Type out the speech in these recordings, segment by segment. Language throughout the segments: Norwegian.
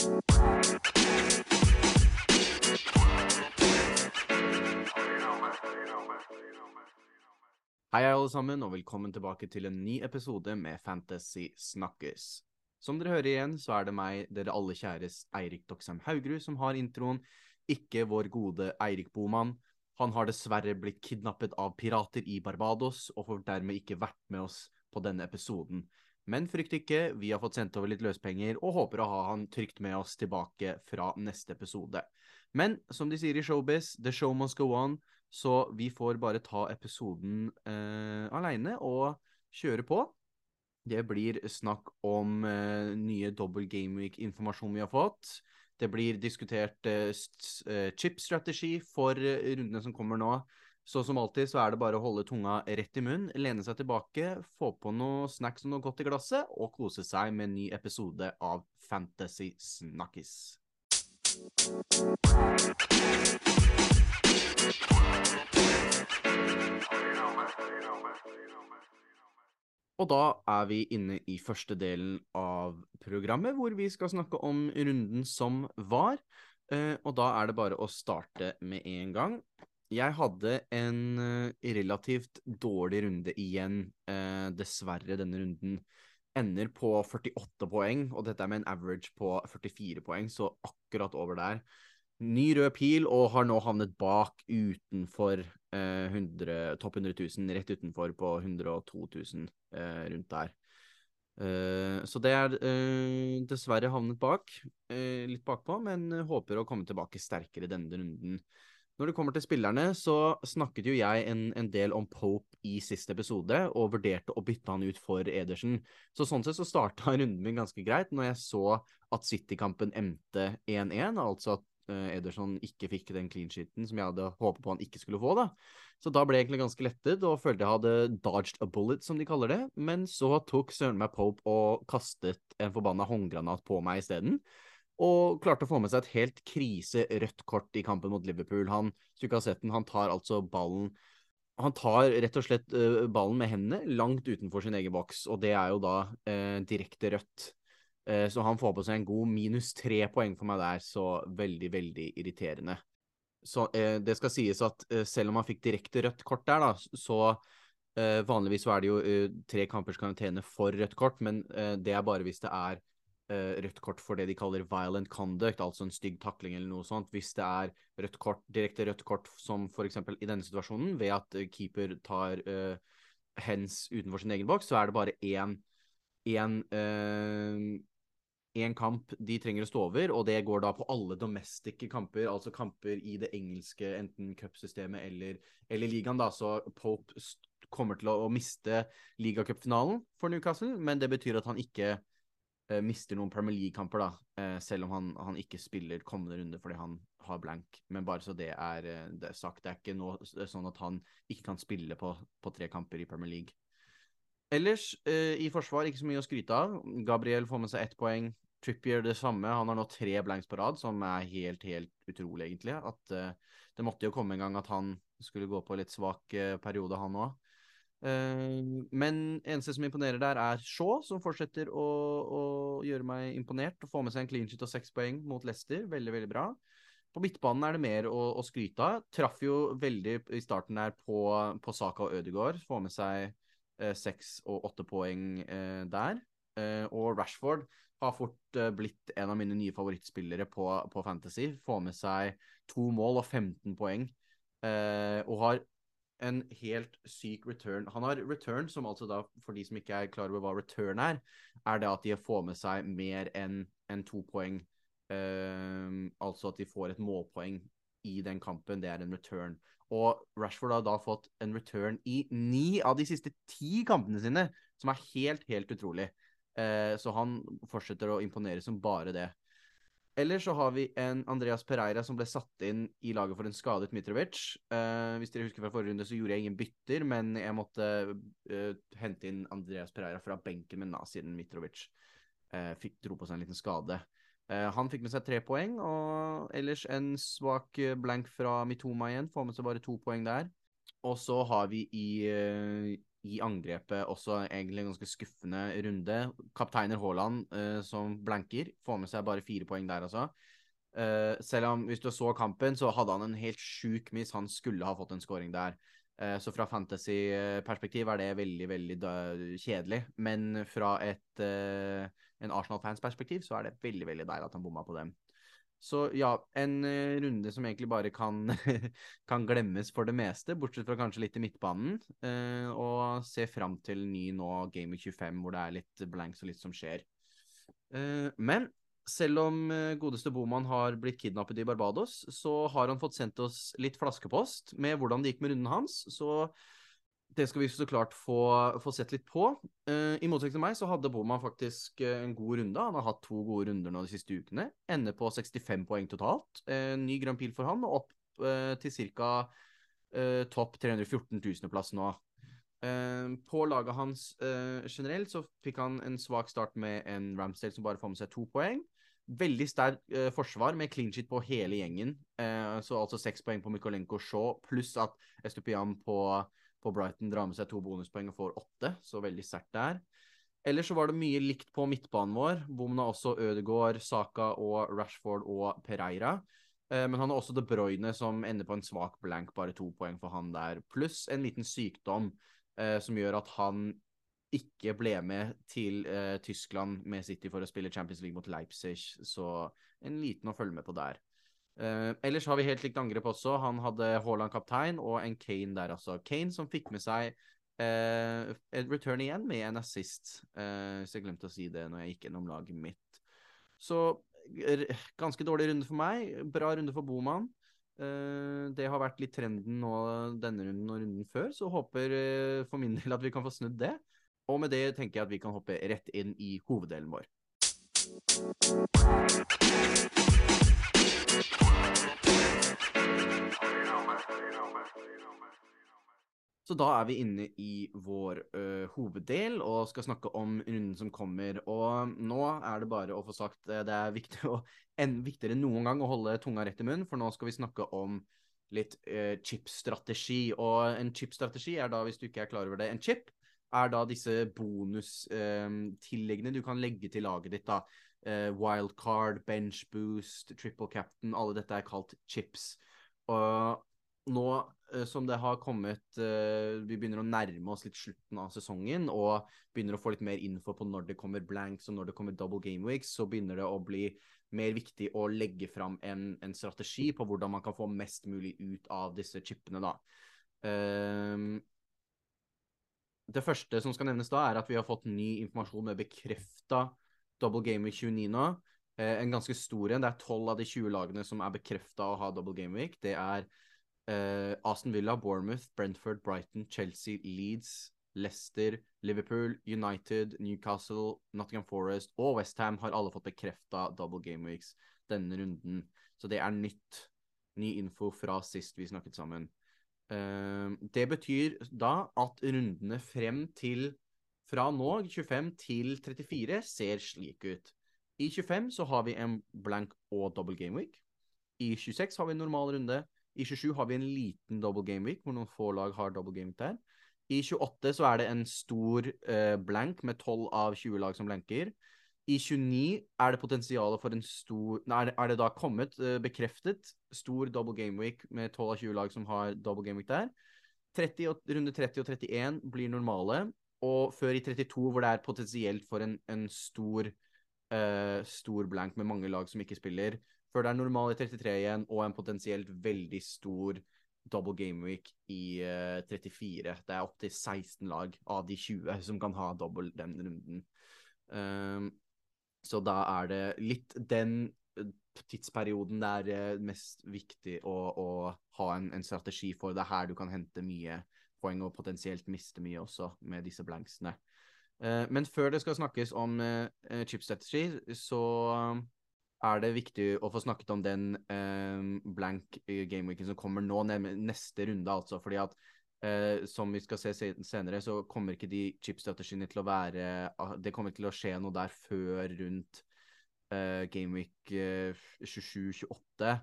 Hei, alle sammen, og velkommen tilbake til en ny episode med Fantasy Snakkes. Som dere hører igjen, så er det meg, dere alle kjæres Eirik Doksheim Haugerud, som har introen, ikke vår gode Eirik Boman. Han har dessverre blitt kidnappet av pirater i Barbados, og får dermed ikke vært med oss på denne episoden. Men frykt ikke, vi har fått sendt over litt løspenger, og håper å ha han trygt med oss tilbake fra neste episode. Men som de sier i Showbiz, the show must go on. Så vi får bare ta episoden eh, aleine og kjøre på. Det blir snakk om eh, nye double game week-informasjon vi har fått. Det blir diskutert eh, eh chip-strategi for eh, rundene som kommer nå. Så som alltid så er det bare å holde tunga rett i munnen, lene seg tilbake, få på noe snacks og noe godt i glasset, og kose seg med en ny episode av Fantasy Snakkis. Og da er vi inne i første delen av programmet, hvor vi skal snakke om runden som var. Eh, og da er det bare å starte med en gang. Jeg hadde en eh, relativt dårlig runde igjen, eh, dessverre, denne runden. Ender på 48 poeng, og dette er med en average på 44 poeng, så akkurat over der. Ny rød pil, og har nå havnet bak utenfor eh, 100, topp 100 000, rett utenfor på 102 000 eh, rundt der. Eh, så det er eh, dessverre havnet bak, eh, litt bakpå, men håper å komme tilbake sterkere denne runden. Når det kommer til spillerne, så snakket jo jeg en, en, del om Pope i siste episode, og vurderte å bytte han ut for Edersen. Så sånn sett så starta runden min ganske greit når jeg så at City-kampen endte 1-1, altså at Eh, Ederson ikke fikk den clean sheeten som jeg hadde håpet på han ikke skulle få. da. Så da ble jeg egentlig ganske lettet og følte jeg hadde dodged a bullet, som de kaller det. Men så tok søren meg Pope og kastet en forbanna håndgranat på meg isteden. Og klarte å få med seg et helt krise rødt kort i kampen mot Liverpool. Han, hvis du ikke har sett den, han tar altså ballen han tar rett og slett uh, ballen med hendene langt utenfor sin egen boks, og det er jo da uh, direkte rødt. Eh, så han får på seg en god minus tre poeng for meg der, så veldig, veldig irriterende. Så eh, det skal sies at eh, selv om han fikk direkte rødt kort der, da, så eh, vanligvis så er det jo eh, tre kampers karantene for rødt kort, men eh, det er bare hvis det er rødt kort for det de kaller violent conduct, altså en stygg takling eller noe sånt. Hvis det er rødt kort, direkte rødt kort som f.eks. i denne situasjonen, ved at keeper tar hands utenfor sin egen boks, så er det bare én én én kamp de trenger å stå over, og det går da på alle domestiske kamper, altså kamper i det engelske, enten cupsystemet eller, eller ligaen, da. Så Pope kommer til å, å miste ligacupfinalen for Newcastle, men det betyr at han ikke eh, mister noen Premier League-kamper, da, eh, selv om han, han, ikke spiller kommende runde fordi han har blank. Men bare så det er, eh, det er sagt, det er ikke noe, er sånn at han ikke kan spille på, på tre kamper i Premier League. Ellers, eh, i forsvar, ikke så mye å skryte av. Gabriel får med seg ett poeng. Trippier det samme. Han har nå tre blanks på rad, som er helt, helt utrolig, egentlig. At uh, Det måtte jo komme en gang at han skulle gå på litt svak uh, periode, han òg. Uh, eh, men eneste som imponerer der, er Shaw, som fortsetter å, å, gjøre meg imponert. Få med seg en clean sheet og seks poeng mot Leicester. Veldig, veldig bra. På midtbanen er det mer å, å skryte av. Traff jo veldig i starten der på, på Saka og Ødegaard. Få med seg Eh, og åtte poeng eh, der. Eh, og Rashford har fort blitt en av mine nye favorittspillere på, på Fantasy. Får med seg to mål og 15 poeng. og har en helt syk return. Han har return, som altså da, for de som ikke er klar over hva return er, er det at de får med seg mer enn en to poeng. Uh, altså at de får et målpoeng i den kampen. Det er en return. Og Rashford har da fått en return i ni av de siste ti kampene sine, som er helt, helt utrolig. Uh, så han fortsetter å imponere som bare det. Ellers så har vi en Andreas Pereira som ble satt inn i laget for en skadet Mitrovic. Uh, hvis dere husker fra forrige runde, så gjorde jeg ingen bytter, men jeg måtte uh, hente inn Andreas Pereira fra benken med siden Mitrovic uh, fikk, dro på seg en liten skade. Han fikk med seg tre poeng, og ellers en svak blank fra Mitoma igjen. Får med seg bare to poeng der. Og så har vi i, i angrepet også egentlig en ganske skuffende runde. Kapteiner Haaland, uh, som blanker, får med seg bare fire poeng der, altså. Uh, selv om hvis du så kampen, så hadde han en helt sjuk miss. Han skulle ha fått en scoring der. Uh, så fra fantasy-perspektiv er det veldig, veldig kjedelig. Men fra et, uh, en Arsenal-fans perspektiv så er det veldig, veldig deilig at han bomma på dem. Så ja, en uh, runde som egentlig bare kan, kan, glemmes for det meste, bortsett fra kanskje litt i midtbanen. Og se fram til ny nå, Game 25, hvor det er litt blanks og litt som skjer. Uh, men selv om godeste Boman har blitt kidnappet i Barbados, så har han fått sendt oss litt flaskepost med hvordan det gikk med runden hans. Så det skal vi så klart få, få sett litt på. Uh, I motsetning til meg så hadde Boman faktisk en god runde. Han har hatt to gode runder nå de siste ukene. Ender på 65 poeng totalt. Uh, ny Grand Pil for han, og opp til ca. topp 314 000.-plass nå. På laget hans generelt så fikk han en svak start med en Ramsdale som bare får med seg to poeng. Veldig sterk forsvar med clean sheet på hele gjengen. så altså seks poeng på Mykolenko Shaw, pluss at Estupian på på Brighton drar med seg to bonuspoeng og får åtte, så veldig sterkt der. Ellers så var det mye likt på midtbanen vår. Bommen har også Ødegaard, Saka og Rashford og Pereira. Eh, men han har også De Bruyne, som ender på en svak blank, bare to poeng for han der. Pluss en liten sykdom eh, som gjør at han ikke ble med til eh, Tyskland med City for å spille Champions League mot Leipzig, så en liten å følge med på der. Uh, ellers har vi helt likt angrep også. Han hadde Haaland kaptein og en Kane der, altså. Kane som fikk med seg uh, en return igjen med en assist. Uh, så jeg glemte å si det når jeg gikk gjennom laget mitt. Så ganske dårlig runde for meg. Bra runde for Boman. Det har vært litt trenden nå denne runden og runden før, så håper for min del at vi kan få snudd det. Og med det tenker jeg at vi kan hoppe rett inn i hoveddelen vår. Så da er vi inne i vår ø, hoveddel og skal snakke om runden som kommer. Og nå er det bare å få sagt uh, det er viktig å, en, viktigere enn noen gang å holde tunga rett i munnen, for nå skal vi snakke om litt uh, chip-strategi. Og en chip-strategi er da, hvis du ikke er klar over det, en chip er da disse bonustilleggene du kan legge til laget ditt. da. wildcard, bench boost, triple captain, alle dette er kalt chips. Og nå Eh, som det har kommet uh, Vi begynner å nærme oss litt slutten av sesongen og begynner å få litt mer info på når det kommer blanks og når det kommer double game weeks, så begynner det å bli mer viktig å legge fram en, en strategi på hvordan man kan få mest mulig ut av disse chipene, da. Um, det første som skal nevnes da, er at vi har fått ny informasjon med bekrefta double game week 29 nå. Uh, en ganske stor en. Det er 12 av de 20 lagene som er bekrefta å ha double game week. Det er Uh, Aston Villa, Bournemouth, Brentford, Brighton, Chelsea, Leeds, Leicester, Liverpool, United, Newcastle, Nottingham Forest og Westham har alle fått bekrefta double game weeks denne runden. Så det er nytt. Ny info fra sist vi snakket sammen. Uh, det betyr da at rundene frem til fra nå, 25 til 34, ser slik ut. I 25 så har vi en blank og double game week. I 26 har vi en normal runde. I 27 har vi en liten double game week, hvor noen få lag har double game der. I 28 så er det en stor uh, blank med 12 av 20 lag som blanker. I 29 er det potensialet for en stor Nei, er det da kommet, uh, bekreftet, stor double game week med 12 av 20 lag som har double game week der. 30 og, runde 30 og 31 blir normale, og før i 32, hvor det er potensielt for en, en stor, uh, stor blank med mange lag som ikke spiller, før det er normal i 33 igjen, og en potensielt veldig stor double game week i uh, eh, 34. Det er opptil 16 lag av de 20 som kan ha double den runden. Um, så da er det litt den eh, tidsperioden det er uh, mest viktig å, å ha en, en, strategi for. Det er her du kan hente mye poeng og potensielt miste mye også med disse blanksene. Uh, men før det skal snakkes om chip-strategi, så er det viktig å få snakket om den eh, blank gameweeken som kommer nå, neste runde, altså. Fordi at eh, som vi skal se senere, så kommer ikke de chip-strategiene til å være ah, Det kommer til å skje noe der før rundt eh, gameweek uh, 27-28.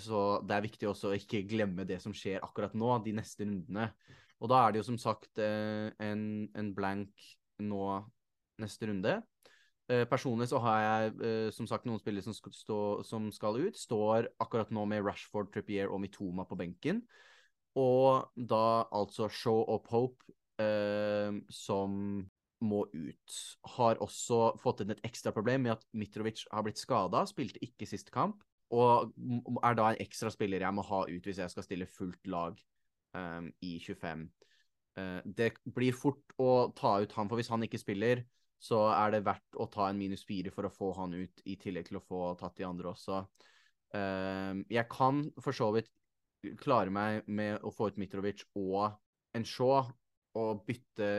så det er viktig også å ikke glemme det som skjer akkurat nå, de neste rundene. Og da er det jo som sagt eh, en, en blank nå neste runde. Eh, personlig så har jeg eh, som sagt noen spillere som skal, stå, som skal ut. Står akkurat nå med Rashford, Trippier og Mitoma på benken. Og da altså Show og Pope eh, som må ut. Har også fått inn et ekstra problem med at Mitrovic har blitt skada, spilte ikke siste kamp. Og er da en ekstra spiller jeg må ha ut hvis jeg skal stille fullt lag eh, i 25. Uh, eh, det blir fort å ta ut han, for hvis han ikke spiller, så er det verdt å ta en minus fire for å få han ut, i tillegg til å få tatt de andre også. Uh, jeg kan for så vidt klare meg med å få ut Mitrovic og en Shaw, og bytte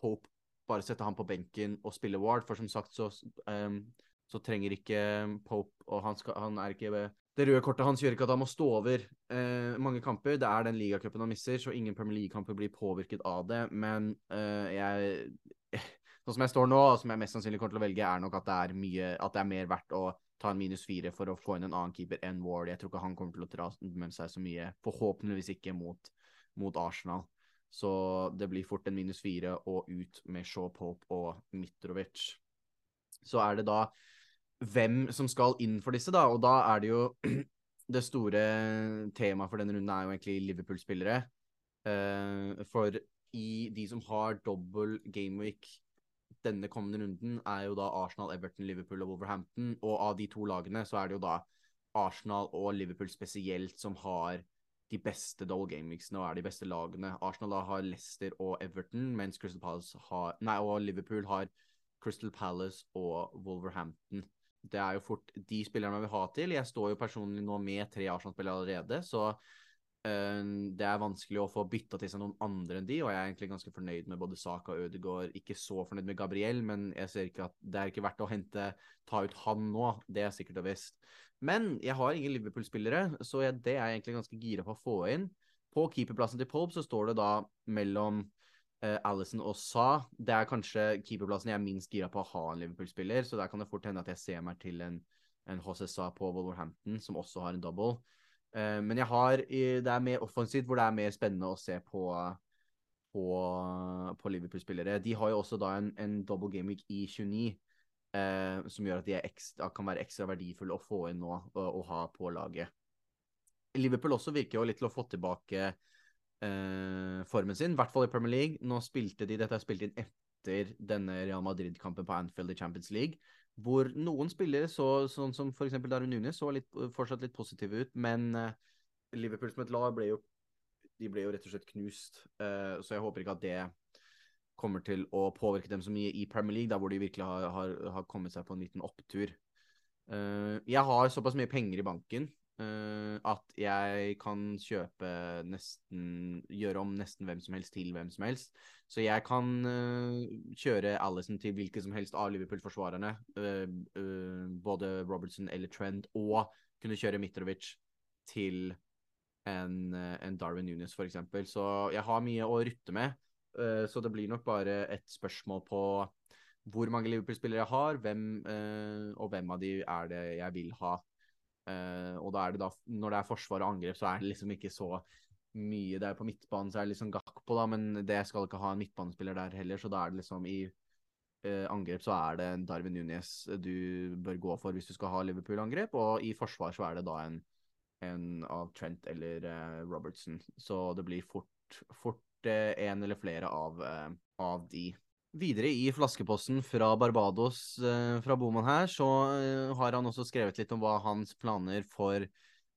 Pope bare sette han på benken og spille Ward, for som sagt så, um, så trenger ikke Pope Og han, skal, han, er ikke Det røde kortet hans gjør ikke at han må stå over eh, mange kamper. Det er den ligacupen han misser, så ingen Premier League-kamper blir påvirket av det. Men eh, jeg Sånn som jeg står nå, og som jeg mest sannsynlig kommer til å velge, er nok at det er, mye, at det er mer verdt å ta en minus fire for å få inn en annen keeper enn Ward. Jeg tror ikke han kommer til å dra med seg så mye. Forhåpentligvis ikke mot, mot Arsenal. Så det blir fort en minus fire og ut med Shaw Pope og Mitrovic. Så er det da hvem som skal inn for disse, da. Og da er det jo Det store temaet for denne runden er jo egentlig Liverpool-spillere. Uh, for i de som har dobbel gameweek denne kommende runden, er jo da Arsenal, Everton, Liverpool og Wolverhampton. Og av de to lagene så er det jo da Arsenal og Liverpool spesielt som har de beste double game-mixene og er de beste lagene. Arsenal da har Leicester og Everton, mens Crystal Palace har, nei, og Liverpool har Crystal Palace og Wolverhampton. Det er jo fort de spillerne man vil ha til. Jeg står jo personlig nå med tre Arsenal-spillere allerede, så det er vanskelig å få bytta til seg noen andre enn de, og jeg er egentlig ganske fornøyd med både Saka og Ødegaard. Ikke så fornøyd med Gabriel, men jeg ser ikke at det er ikke verdt å hente, ta ut han nå. Det er sikkert og visst. Men jeg har ingen Liverpool-spillere, så jeg, det er jeg egentlig ganske gira på å få inn. På keeperplassen til Pope så står det da mellom uh, Alison og Sa. Det er kanskje keeperplassen jeg er minst gira på å ha en Liverpool-spiller, så der kan det fort hende at jeg ser meg til en, en HC Sa på Wolverhampton, som også har en double. Uh, men jeg har, det er mer offensivt, hvor det er mer spennende å se på, på, på Liverpool-spillere. De har jo også da en, en double game i 29 eh, som gjør at de ekstra, kan være ekstra verdifulle å få inn nå og, og, ha på laget. Liverpool også virker jo litt til å få tilbake eh, formen sin, i hvert fall i Premier League. Nå spilte de, Dette er spilt inn etter denne Real Madrid-kampen på Anfield i Champions League, hvor noen spillere, så, sånn som f.eks. Darwin Nunes, så litt, fortsatt litt positive ut, men eh, Liverpool som et lag ble jo, de ble jo rett og slett knust, eh, så jeg håper ikke at det kommer til å påvirke dem så mye i Premier League, da hvor de virkelig har, har, har kommet seg på en liten opptur. Uh, jeg har såpass mye penger i banken at jeg kan kjøpe nesten Gjøre om nesten hvem som helst til hvem som helst. Så jeg kan uh, kjøre Alison til hvilke som helst av Liverpool-forsvarerne. både Robertson eller Trent. Og kunne kjøre Mitrovic til en, en Darwin Nunes, f.eks. Så jeg har mye å rutte med. Uh, så det blir nok bare et spørsmål på hvor mange Liverpool-spillere jeg har, hvem, uh, og hvem av de er det jeg vil ha. Uh, og da er det da, når det er forsvar og angrep, så er det liksom ikke så mye. Det er på midtbanen så er det liksom Gakpo, da, men det skal ikke ha en midtbanespiller der heller, så da er det liksom i angrep så er det en Darwin Nunes du bør gå for hvis du skal ha Liverpool-angrep, og i forsvar så er det da en, en av Trent eller Robertson. Så det blir fort, fort en eller flere av, eh, av de. Videre i flaskeposten fra Barbados eh, fra Boman her, så eh, har han også skrevet litt om hva hans planer for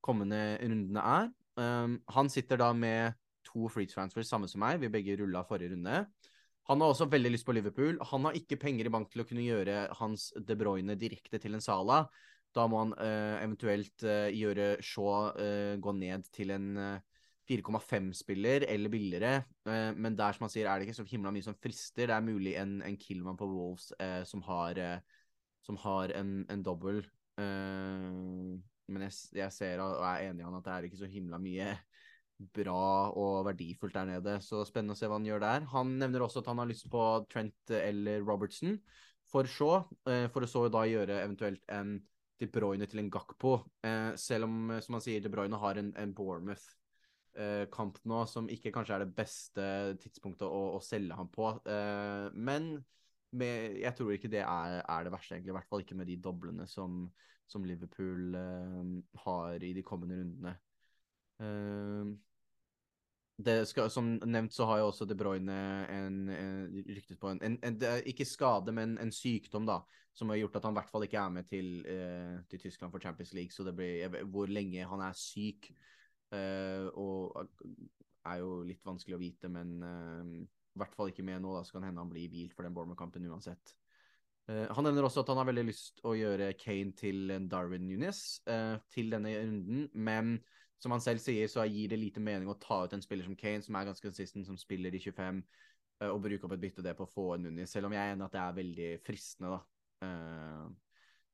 kommende rundene er. Um, han sitter da med to free transfers, samme som meg. Vi begge rulla forrige runde. Han har også veldig lyst på Liverpool. Han har ikke penger i bank til å kunne gjøre hans De Bruyne direkte til en Sala. Da må han uh, eventuelt uh, gjøre Shaw uh, gå ned til en 4,5-spiller eller billigere. Eh, men der som han sier, er det ikke så himla mye som frister. Det er mulig en, en Killman på Wolves eh, som har, eh, som har en, en dobbel. Eh, men jeg, jeg, ser og er enig i han at det er ikke så himla mye bra og verdifullt der nede. Så spennende å se hva han gjør der. Han nevner også at han har lyst på Trent eller Robertson for så, eh, for å så da gjøre eventuelt en De Bruyne til en Gakpo. Eh, selv om, som han sier, De Bruyne har en, en Bournemouth kamp nå, som ikke kanskje er det beste tidspunktet å, å selge ham på. Uh, men med, jeg tror ikke det er, er, det verste, egentlig. I hvert fall ikke med de doblene som, som Liverpool har i de kommende rundene. Skal, som nevnt så har jo også De Bruyne en, en ryktet på en, en, en, Ikke skade, men en sykdom, da. Som har gjort at han i hvert fall ikke er med til, eh, til Tyskland for Champions League. Så det blir hvor lenge han er syk, eh, og er jo litt vanskelig å vite, men eh, i hvert fall ikke med nå. Da så kan hende han blir hvilt for den Bournemouth-kampen uansett. Eh, han nevner også at han har veldig lyst å gjøre Kane til Darwin Nunes eh, til denne runden, men som han selv sier, så gir det lite mening å ta ut en spiller som Kane, som er ganske consistent, som spiller i 25, uh, og bruke opp et bytte det på å få en Nunes, selv om jeg er enig at det er veldig fristende, da.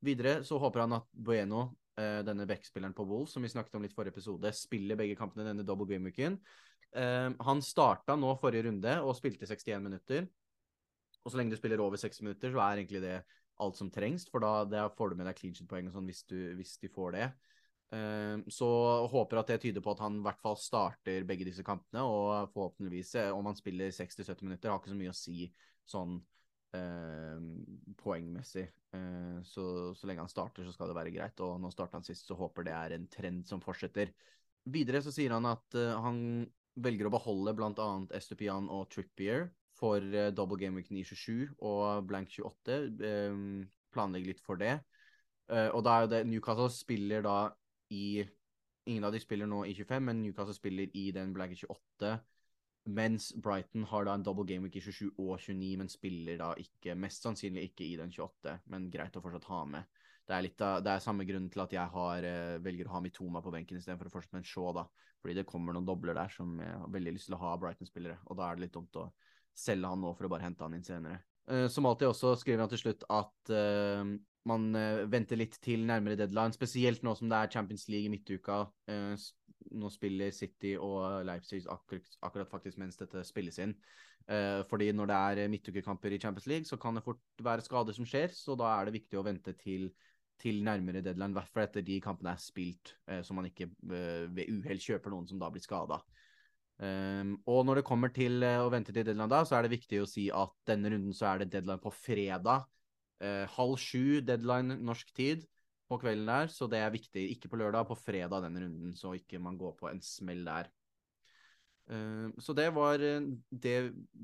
Videre så håper han at Bueno, denne backspilleren på Wolves, som vi snakket om litt forrige episode, spiller begge kampene denne double game-uken. han starta nå forrige runde og spilte 61 minutter. Og så lenge du spiller over 60 minutter, så er egentlig det alt som trengs, for da får du med deg clean shit-poeng og sånn hvis, hvis de får det. Ehm, så håper at det tyder på at han i hvert fall starter begge disse kampene, og forhåpentligvis, eh, om han spiller 60-70 minutter, har ikke så mye å si sånn eh, poengmessig. Eh, så, så lenge han starter, så skal det være greit. Og nå starter han sist, så håper det er en trend som fortsetter. Videre så sier han at uh, han velger å beholde bl.a. Estupian og Trippier for uh, double game week 927 og blank 28. Uh, planlegger litt for det. Og da er det Newcastle spiller da i Ingen av de spiller nå i 25, men Newcastle spiller i den blanke 28. Mens Brighton har da en double game week i 27 og 29, men spiller da ikke Mest sannsynlig ikke i den 28, men greit å fortsatt ha med. Det er, litt av, det er samme grunn til at jeg har, uh, velger å ha Mitoma på benken istedenfor å fortsette med en Shaw, da. Fordi det kommer noen dobler der som jeg har veldig lyst til å ha Brighton-spillere, og da er det litt dumt å selge han nå for å bare hente han inn senere. Uh, som alltid også skriver han til slutt at uh, man venter litt til nærmere deadline, spesielt nå som det er Champions League i midtuka. Nå spiller City og Leipzig akkurat, akkurat faktisk mens dette spilles inn. Eh, fordi når det er midtukekamper i Champions League, så kan det fort være skader som skjer, så da er det viktig å vente til, til nærmere deadline, i hvert fall etter de kampene er spilt, så man ikke ved uhell kjøper noen som da blir skada. Um, og når det kommer til å vente til deadline da, så er det viktig å si at denne runden så er det deadline på fredag eh, halv sju deadline norsk tid på kvelden der, så det er viktig. Ikke på lørdag, på fredag den runden, så ikke man går på en smell der. Uh, så det var uh, det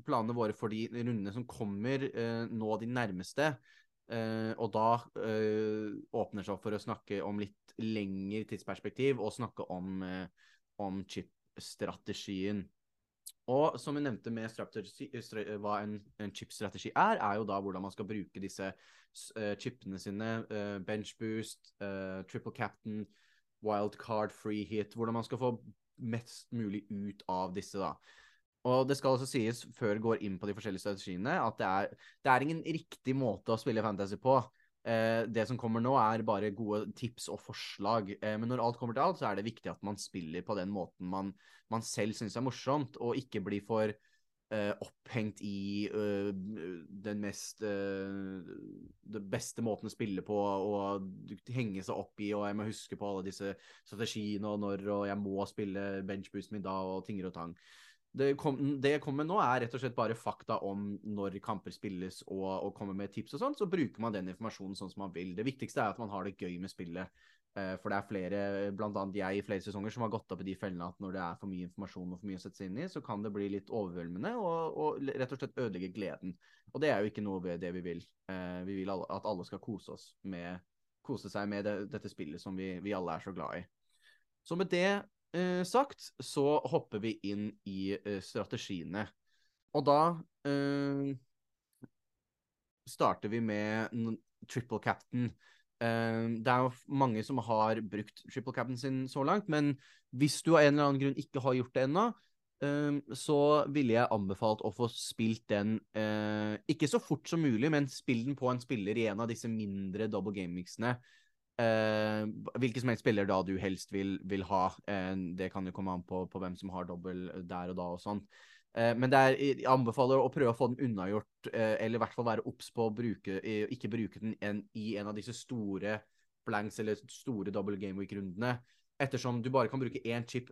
planene våre for de rundene som kommer uh, nå de nærmeste. og da åpner seg opp for å snakke om litt lengre tidsperspektiv og snakke om, om chip-strategien. Og som vi nevnte med eh, hva en, en chip-strategi er, er jo da hvordan man skal bruke disse uh, chipene sine. Uh, bench boost, uh, triple captain, wildcard, free hit. Hvordan man skal få mest mulig ut av disse, da. Og det skal også sies, før vi går inn på de forskjellige strategiene, at det er, det er ingen riktig måte å spille fantasy på. Eh, det som kommer nå, er bare gode tips og forslag. Eh, men når alt kommer til alt, så er det viktig at man spiller på den måten man, man selv syns er morsomt, og ikke blir for eh, opphengt i uh, den mest uh, Den beste måten å spille på, og henge seg opp i, og jeg må huske på alle disse strategiene, og når, og jeg må spille benchboosten min da, og tinger og tang. Det, kom, det jeg kommer med nå, er rett og slett bare fakta om når kamper spilles og, og kommer med tips og sånn. Så bruker man den informasjonen sånn som man vil. Det viktigste er at man har det gøy med spillet. Eh, for det er flere, bl.a. jeg i flere sesonger, som har gått opp i de fellene at når det er for mye informasjon og for mye å sette seg inn i, så kan det bli litt overveldende og, og rett og slett ødelegge gleden. Og det er jo ikke noe ved det vi vil. Eh, vi vil at alle skal kose, oss med, kose seg med det, dette spillet som vi, vi alle er så glad i. Så med det eh, sagt, så hopper vi inn i eh, strategiene. Og da eh, starter vi med triple captain. Eh, det er jo mange som har brukt triple captain sin så langt, men hvis du av en eller annen grunn ikke har gjort det ennå, eh, så ville jeg anbefalt å få spilt den eh, ikke så fort som mulig, men spill den på en spiller i en av disse mindre double game-miksene. Uh, hvilken som helst spiller da du helst vil, vil ha. Uh, det kan jo komme an på, på, hvem som har dobbel der og da og sånn. Uh, men er, jeg anbefaler å prøve å få den unnagjort, eller i hvert fall være obs på å bruke, ikke bruke den en, i en av disse store blanks eller store double game week-rundene. Ettersom du bare kan bruke én chip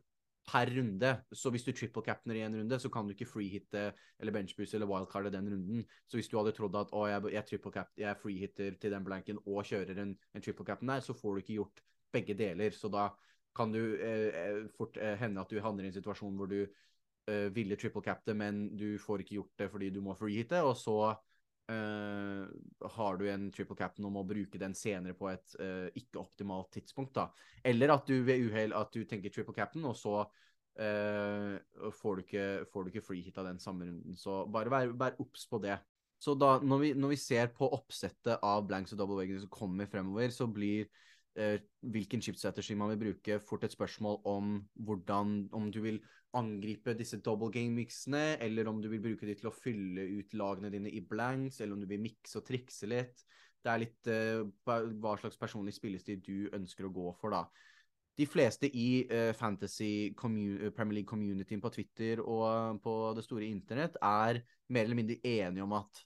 per runde. Så hvis du triple capner i en runde, så kan du ikke freehitte eller benchboost eller wildcarde den runden. Så hvis du hadde trodd at å, jeg, jeg, triple cap, jeg freehitter til den blanken og kjører en, en triple cap'n der, så får du ikke gjort begge deler. Så da kan du eh, eh fort eh, hende at du havner i en situasjon hvor du eh, ville triple cap det, men du får ikke gjort det fordi du må freehitte, og så Uh, har du en triple cap'n og må bruke den senere på et uh, ikke-optimalt tidspunkt, da. Eller at du ved uhell tenker triple cap'n, og så uh, får du ikke, får du ikke free av den samme runden. Så bare vær obs på det. Så da, når vi, når vi, ser på oppsettet av blanks og double wagons som kommer fremover, så blir hvilken chipstrategi man vil bruke, fort et spørsmål om hvordan Om du vil angripe disse double game-miksene, eller om du vil bruke de til å fylle ut lagene dine i blanks, eller om du vil mikse og trikse litt. Det er litt uh, hva slags personlig spillestil du ønsker å gå for, da. De fleste i uh, Fantasy Premier League communityen på Twitter og på det store internett er mer eller mindre enige om at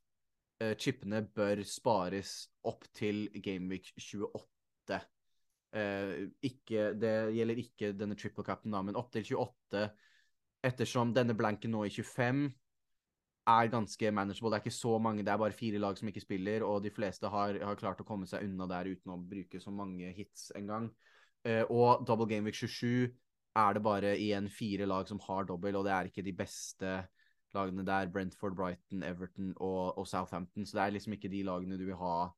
uh, chipene bør spares opp til Gameweek 28. Ikke, det gjelder ikke denne triple capen, da, men opp til 28 ettersom denne blanken nå i 25 er ganske manageable. Det er ikke så mange, det er bare fire lag som ikke spiller, og de fleste har, har klart å komme seg unna der uten å bruke så mange hits engang. Eh, og double game week 27 er det bare igjen fire lag som har dobbel, og det er ikke de beste lagene der. Brentford, Brighton, Everton og, og Southampton. Så det er liksom ikke de lagene du vil ha,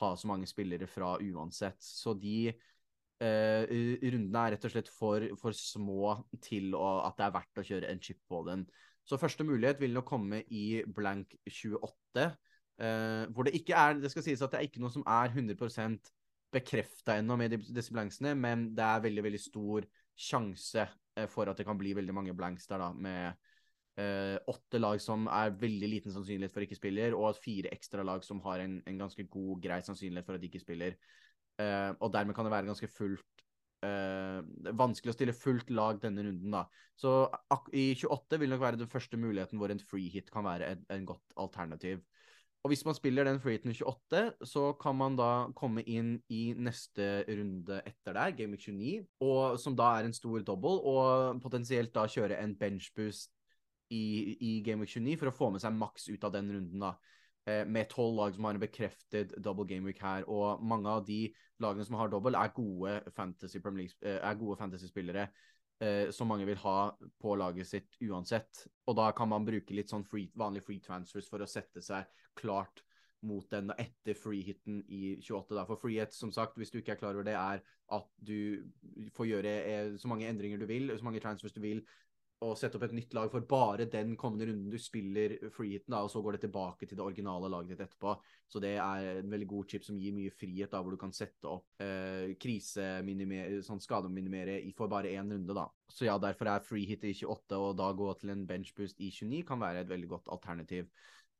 ha så mange spillere fra uansett. Så de Uh, rundene er rett og slett for, for små til å, at det er verdt å kjøre en chip på den. Så første mulighet vil nok komme i blank 28, uh, eh, hvor det ikke er Det skal sies at det er ikke noe som er 100% bekrefta ennå med disse blanksene, men det er veldig, veldig stor sjanse uh, for at det kan bli veldig mange blanks der, da, med åtte lag som er veldig liten sannsynlighet for ikke spiller, og fire ekstra lag som har en, en ganske god, grei sannsynlighet for at de ikke spiller. Eh, og dermed kan det være ganske fullt eh, Vanskelig å stille fullt lag denne runden, da. Så i 28 vil nok være den første muligheten hvor en free hit kan være en, en godt alternativ. Og hvis man spiller den free hiten i 28, så kan man da komme inn i neste runde etter der, Game Week 29, og, som da er en stor double, og potensielt da kjøre en benchboost i, i Game Week 29 for å få med seg maks ut av den runden, da. Eh, med tolv lag som har en bekreftet double game week her. Og mange av de lagene som har double, er gode fantasy eh, gode fantasy-spillere eh, som mange vil ha på laget sitt uansett. Og da kan man bruke litt sånn free, vanlig free transfers for å sette seg klart mot den etter free-hiten i 28. Da. For free-hit, som sagt, hvis du ikke er klar over det, er at du får gjøre så mange endringer du vil, så mange transfers du vil, å sette opp et nytt lag for bare den kommende runden du spiller freeheaten, og så går det tilbake til det originale laget ditt etterpå. Så det er en veldig god chip som gir mye frihet, da, hvor du kan sette opp eh, kriseminimere, sånn skademinimere for bare én runde, da. Så ja, derfor er freehit i 28, og da gå til en benchboost i 29 kan være et veldig godt alternativ.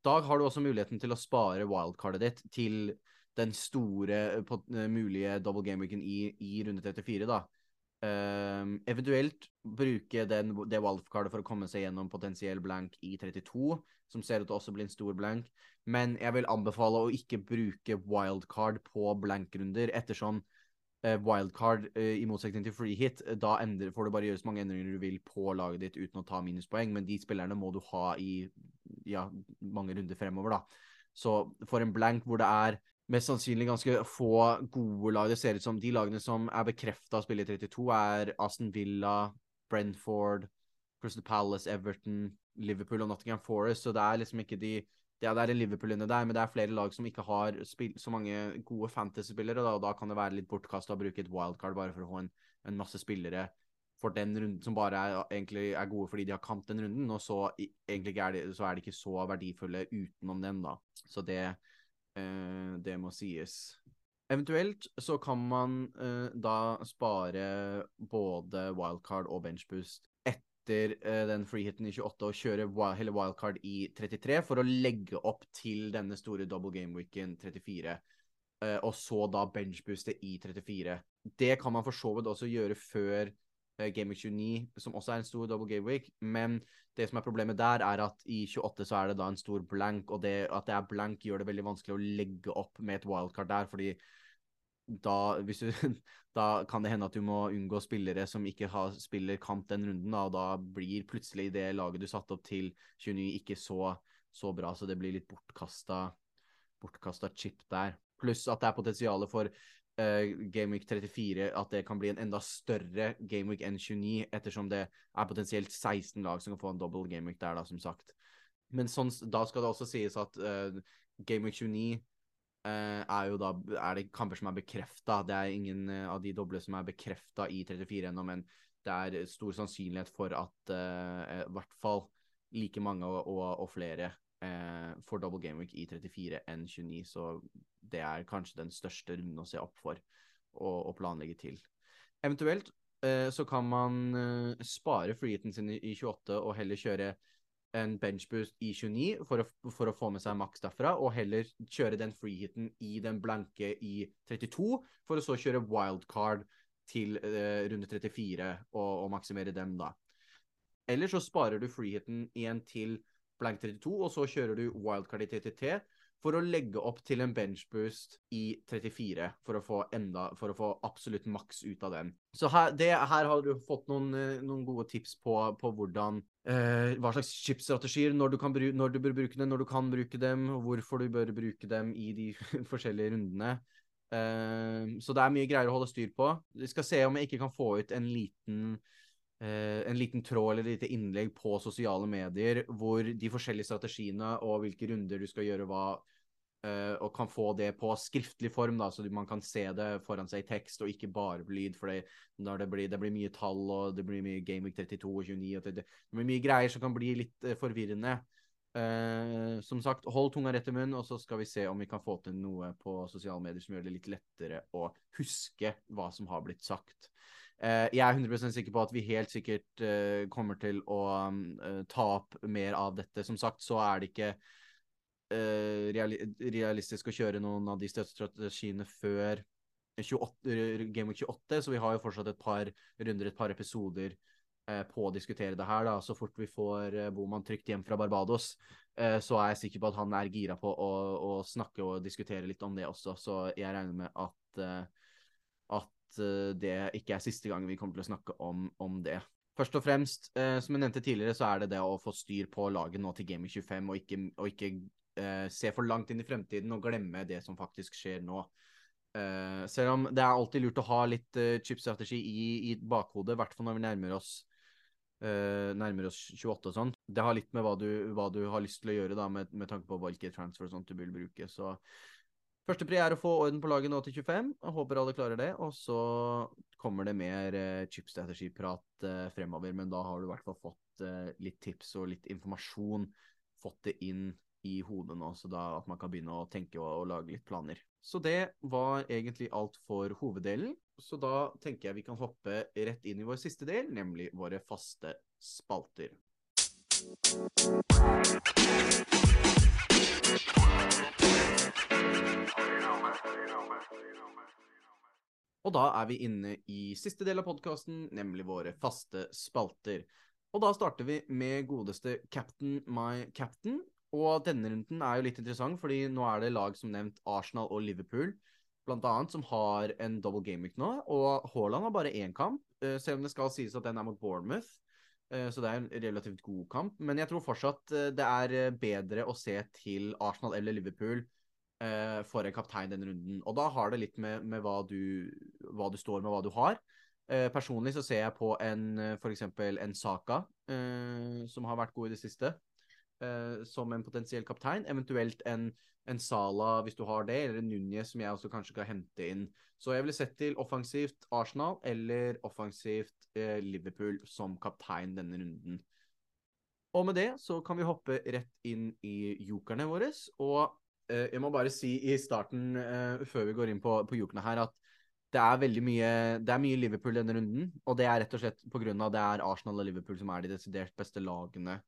Da har du også muligheten til å spare wildcardet ditt til den store på, uh, mulige double game-weeken i, i runde 34, da. Uh, eventuelt bruke den, det wildcardet for å komme seg gjennom potensiell blank i 32, som ser ut til også bli en stor blank. Men jeg vil anbefale å ikke bruke wildcard på blankrunder, ettersom uh, wildcard, uh, i motsetning til free hit, da ender, får du bare gjøre så mange endringer du vil på laget ditt uten å ta minuspoeng, men de spillerne må du ha i ja, mange runder fremover, da. Så for en blank hvor det er mest sannsynlig ganske få gode lag. Det ser ut som de lagene som er bekrefta å spille i 32, er Aston Villa, Brentford, Crystal Palace, Everton, Liverpool og Nottingham Forest. Så det er liksom ikke de ja, det er en Liverpool inne der, men det er flere lag som ikke har så mange gode fantasy-spillere. Og da kan det være litt bortkasta å bruke et wildcard bare for å få en, en, masse spillere for den runden som bare er, egentlig er gode fordi de har kamp den runden, og så, egentlig så er de ikke så verdifulle utenom den, da. Så det, det må sies. Eventuelt så kan man uh, da spare både wildcard og benchboost etter uh, den freehiten i 28 og kjøre hele wildcard i 33 for å legge opp til denne store double game-weeken 34. Uh, og så da benchbooste i 34. Det kan man for så vidt også gjøre før Eh, Game Week 29, som også er en stor double game week. Men det som er problemet der, er at i 28 så er det da en stor blank, og det at det er blank, gjør det veldig vanskelig å legge opp med et wildcard der, fordi da, du, da kan det hende at du må unngå spillere som ikke har, spiller kamp den runden, da, og da blir plutselig det laget du satte opp til 29 ikke så, så bra, så det blir litt bortkasta, bortkasta chip der. Pluss at det er potensialet for uh, Gameweek 34 at det kan bli en enda større Gameweek enn 29, ettersom det er potensielt 16 lag som kan få en double Gameweek der, da, som sagt. Men sånn, da skal det også sies at uh, Gameweek 29 Uh, er jo da er det kamper som er bekrefta. Det er ingen uh, av de doble som er bekrefta i 34 ennå, men det er stor sannsynlighet for at uh, i hvert fall like mange og, og, og flere får double game week i 34 enn 29. Så det er kanskje den største runden å se opp for og, og planlegge til. Eventuelt så kan man spare freeheaten sin i 28 og heller kjøre en benchboost i 29 for å, for å, få med seg maks derfra, og heller kjøre den freehiten i den blanke i 32, for å så kjøre wildcard til eh, runde 34 og, og, maksimere dem da. Eller så sparer du freehiten igjen til blank 32, og så kjører du wildcard i TTT for å legge opp til en benchboost i 34 for å få enda, for å få absolutt maks ut av den. Så her, det, her har du fått noen, eh, noen gode tips på, på hvordan eh, Hva slags chipstrategier, når når du bør bruke dem, når du kan bruke dem, hvorfor du bør bruke dem i de forskjellige rundene. Eh, så det er mye greier å holde styr på. Vi skal se om jeg ikke kan få ut en liten en liten tråd eller et lite innlegg på sosiale medier hvor de forskjellige strategiene og hvilke runder du skal gjøre hva, uh, og kan få det på skriftlig form, da, så man kan se det foran seg i tekst og ikke bare på lyd. For det det blir mye tall, og det blir mye Game Week 32 og 29 og 30, Det blir mye greier som kan bli litt uh, forvirrende. som sagt, hold tunga rett i munnen, og så skal vi se om vi kan få til noe på sosiale medier som gjør det litt lettere å huske hva som har blitt sagt. Uh, jeg er 100 sikker på at vi helt sikkert uh, kommer til å um, ta opp mer av dette. Som sagt så er det ikke realistisk å kjøre noen av de støttestrategiene før 28, Game Week 28, så vi har jo fortsatt et par runder, et par episoder på å diskutere det her. da, Så fort vi får Boman trygt hjem fra Barbados, så er jeg sikker på at han er gira på å, å snakke og diskutere litt om det også. Så jeg regner med at, uh, det ikke er siste gang vi kommer til å snakke om, om det. Først og fremst, eh, som jeg nevnte tidligere, så er det det å få styr på laget nå til Gaming 25, og ikke, og ikke eh, se for langt inn i fremtiden og glemme det som faktisk skjer nå. selv om det er alltid lurt å ha litt chipstrategi i, i bakhodet, i hvert fall når vi nærmer oss nærmer oss 28 og sånn. Det har litt med hva du, hva du, har lyst til å gjøre, da, med, med tanke på hvilke transfer og sånt du vil bruke. Så Første pri er å få orden på laget nå til 25. Jeg håper alle klarer det. Og så kommer det mer eh, chipstrategiprat eh, fremover, men da har du i hvert fall fått eh, litt tips og litt informasjon. Fått det inn i hodet nå, så da at man kan begynne å tenke og, og lage litt planer. Så det var egentlig alt for hoveddelen. Så da tenker jeg vi kan hoppe rett inn i vår siste del, nemlig våre faste spalter. Og da er vi inne i siste del av podkasten, nemlig våre faste spalter. Og da starter vi med godeste Captain My Captain. Og denne runden er jo litt interessant, fordi nå er det lag som nevnt Arsenal og Liverpool, blant annet, som har en double week nå. Og Haaland har bare én kamp, eh, selv om det skal sies at den er mot Bournemouth. Eh, så det er en relativt god kamp. Men jeg tror fortsatt eh, det er bedre å se til Arsenal eller Liverpool uh, for en kaptein denne runden. Og da har det litt med, med hva, du, hva, du, står med, hva du har. Eh, personlig så ser jeg på en f.eks. en Saka, eh, som har vært god i det siste, som en potensiell kaptein. Eventuelt en, en Sala, hvis du har det, eller en Núñez, som jeg også kanskje kan hente inn. Så jeg ville sett til offensivt Arsenal eller offensivt Liverpool som kaptein denne runden. Og med det så kan vi hoppe rett inn i jokerne våre. Og Eh, jeg må bare si i starten, uh, før vi går inn på, på jokene her, at det er veldig mye Det er mye Liverpool denne runden. Og det er rett og slett pga. det er Arsenal og Liverpool som er de desidert beste lagene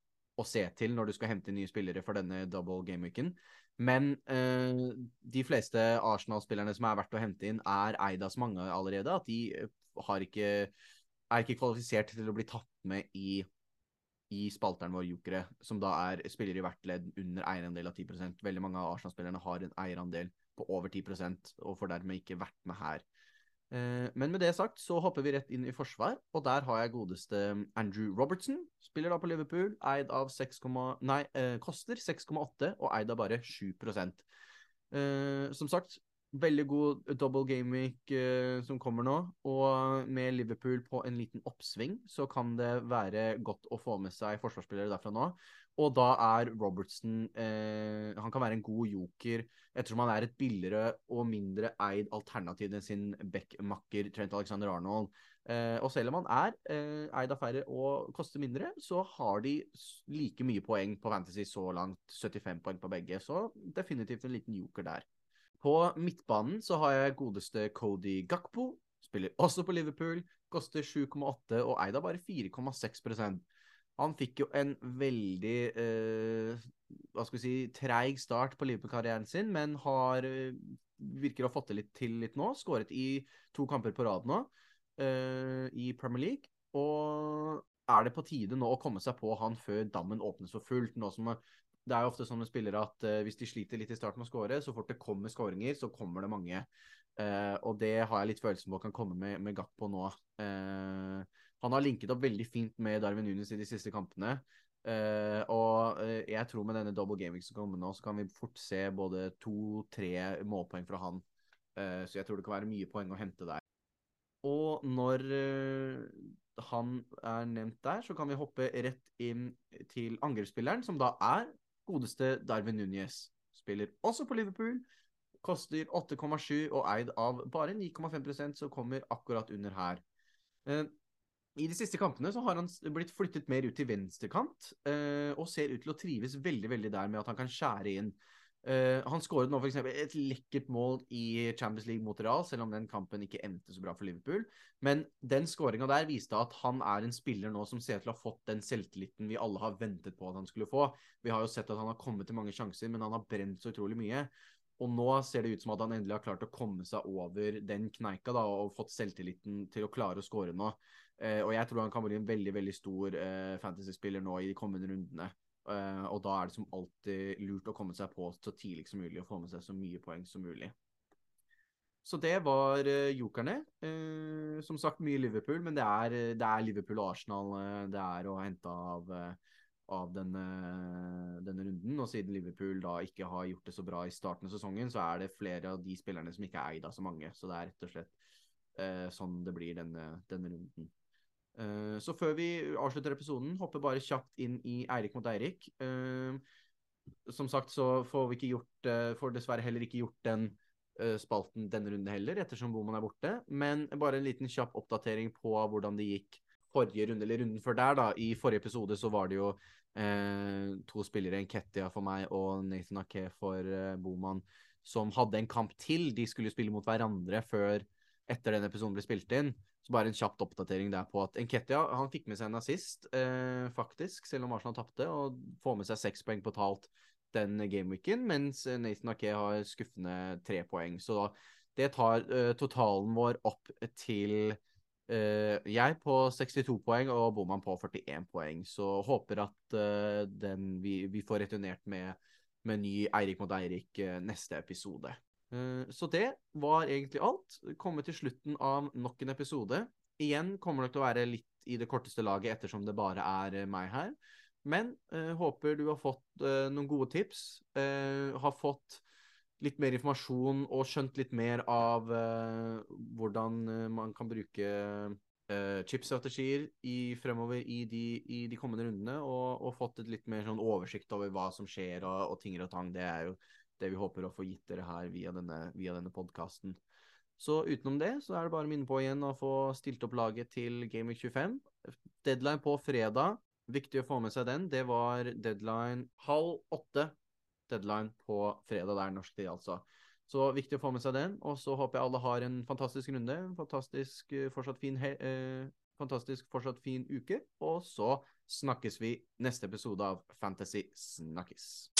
å se til når du skal hente nye spillere for denne double game-weeken. Men uh, de fleste Arsenal-spillerne som er verdt å hente inn, er eid av så mange allerede at de har ikke, er ikke kvalifisert til å bli tatt med i i spalteren vår jokere, som da er spiller i hvert ledd under eierandel av 10 Veldig mange av Arsenal-spillerne har en eierandel på over 10% og får dermed ikke vært med her. Eh, men med det sagt så hopper vi rett inn i forsvar, og der har jeg godeste Andrew Robertson. Spiller da på Liverpool, eid av 6, nei, eh, koster 6,8 og eid av bare 7 eh, Som sagt, veldig god double game week uh, som kommer nå. Og med Liverpool på en liten oppsving, så kan det være godt å få med seg forsvarsspillere derfra nå. Og da er Robertson uh, Han kan være en god joker ettersom han er et billigere og mindre eid alternativ enn sin backmakker Trent Alexander Arnold. Uh, og selv om han er eid av færre og koster mindre, så har de like mye poeng på Fantasy så langt. 75 poeng på begge. Så definitivt en liten joker der. På midtbanen så har jeg godeste Cody Gakpo. Spiller også på Liverpool. Koster 7,8 og eid av bare 4,6% Han fikk jo en veldig eh, hva skal vi si, treig start på Liverpool-karrieren sin, men har eh, virker å ha fått det litt til litt nå. Skåret i to kamper på rad nå eh, i Premier League. Og er det på tide nå å komme seg på han før dammen åpnes for fullt? Nå som det er jo ofte sånn med spillere at uh, hvis de sliter litt i starten med å skåre, så fort det kommer skåringer, så kommer det mange. Uh, og det har jeg litt følelsen på kan komme med, med Gakpo nå. Uh, han har linket opp veldig fint med Darwin Nunes i de siste kampene. og jeg tror med denne double gaming som kommer nå, så kan vi fort se både to-tre målpoeng fra han. så jeg tror det kan være mye poeng å hente der. Og når han er nevnt der, så kan vi hoppe rett inn til angrepsspilleren, som da er Godeste Darwin Núñez spiller også på Liverpool. Koster 8,7 og eid av bare 9,5% så kommer akkurat under her. Eh, I de siste kampene så har han blitt flyttet mer ut til venstrekant, eh, og ser ut til å trives veldig veldig der med at han kan skjære inn. Uh, han skåret nå f.eks. et lekkert mål i Champions League mot Real, selv om den kampen ikke endte så bra for Liverpool. Men den skåringa der viste at han er en spiller nå som ser til å ha fått den selvtilliten vi alle har ventet på at han skulle få. Vi har jo sett at han har kommet til mange sjanser, men han har brent så utrolig mye. Og nå ser det ut som at han endelig har klart å komme seg over den kneika da, og fått selvtilliten til å klare å skåre nå. Uh, og jeg tror han kan bli en veldig veldig stor uh, fantasy-spiller nå i de kommende rundene. Uh, og da er det som alltid lurt å komme seg på så tidlig som mulig og få med seg så mye poeng som mulig. Så det var uh, jokerne. Uh, som sagt mye Liverpool, men det er, det er Liverpool og Arsenal det er å hente av, av denne, denne, runden. Og siden Liverpool da ikke har gjort det så bra i starten av sesongen, så er det flere av de spillerne som ikke er eid av så mange. Så det er rett og slett sånn det blir denne, denne runden. Eh, så før vi avslutter episoden, hopper bare kjapt inn i Eirik mot Eirik. Uh, som sagt så får vi ikke gjort uh, Får dessverre heller ikke gjort den spalten denne runden heller, ettersom Boman er borte. Men bare en liten kjapp oppdatering på hvordan det gikk forrige runde, eller runden før der, da. I forrige episode så var det jo to spillere, en Ketia for meg og Nathan Ake for Boman, som hadde en kamp til. De skulle spille mot hverandre før etter den episoden ble spilt inn. Så bare en kjapt oppdatering der på at Enketia han fikk med seg en assist, eh, faktisk, selv om Arsenal tapte, og får med seg seks poeng på talt den gameweeken, mens Nathan Ake har skuffende tre poeng. Så da, det tar eh, totalen vår opp til eh, jeg på 62 poeng og Boman på 41 poeng. Så håper at eh, den, vi, vi, får returnert med, med ny Eirik mot Eirik eh, neste episode. Eh, så det var egentlig alt. Komme til slutten av nok en episode. Igjen kommer nok til å være litt i det korteste laget ettersom det bare er eh, meg her. Men uh, håper du har fått uh, noen gode tips. Uh, har fått litt mer informasjon og skjønt litt mer av hvordan man kan bruke chipstrategier i, fremover i de, i de, kommende rundene. Og, og, fått et litt mer sånn oversikt over hva som skjer og, og ting og tang. Det er jo det vi håper å få gitt dere her via denne, via denne podkasten. Så utenom det så er det bare å minne på igjen å få stilt opp laget til Game 25. Deadline på fredag. Viktig å få med seg den. Det var deadline halv åtte. Deadline på fredag. Det er norsk tid, altså. Så viktig å få med seg den. Og så håper jeg alle har en fantastisk runde. Fantastisk eh, fortsatt fin, eh, fantastisk fortsatt fin uke. Og så snakkes vi neste episode av Fantasy Snakkes.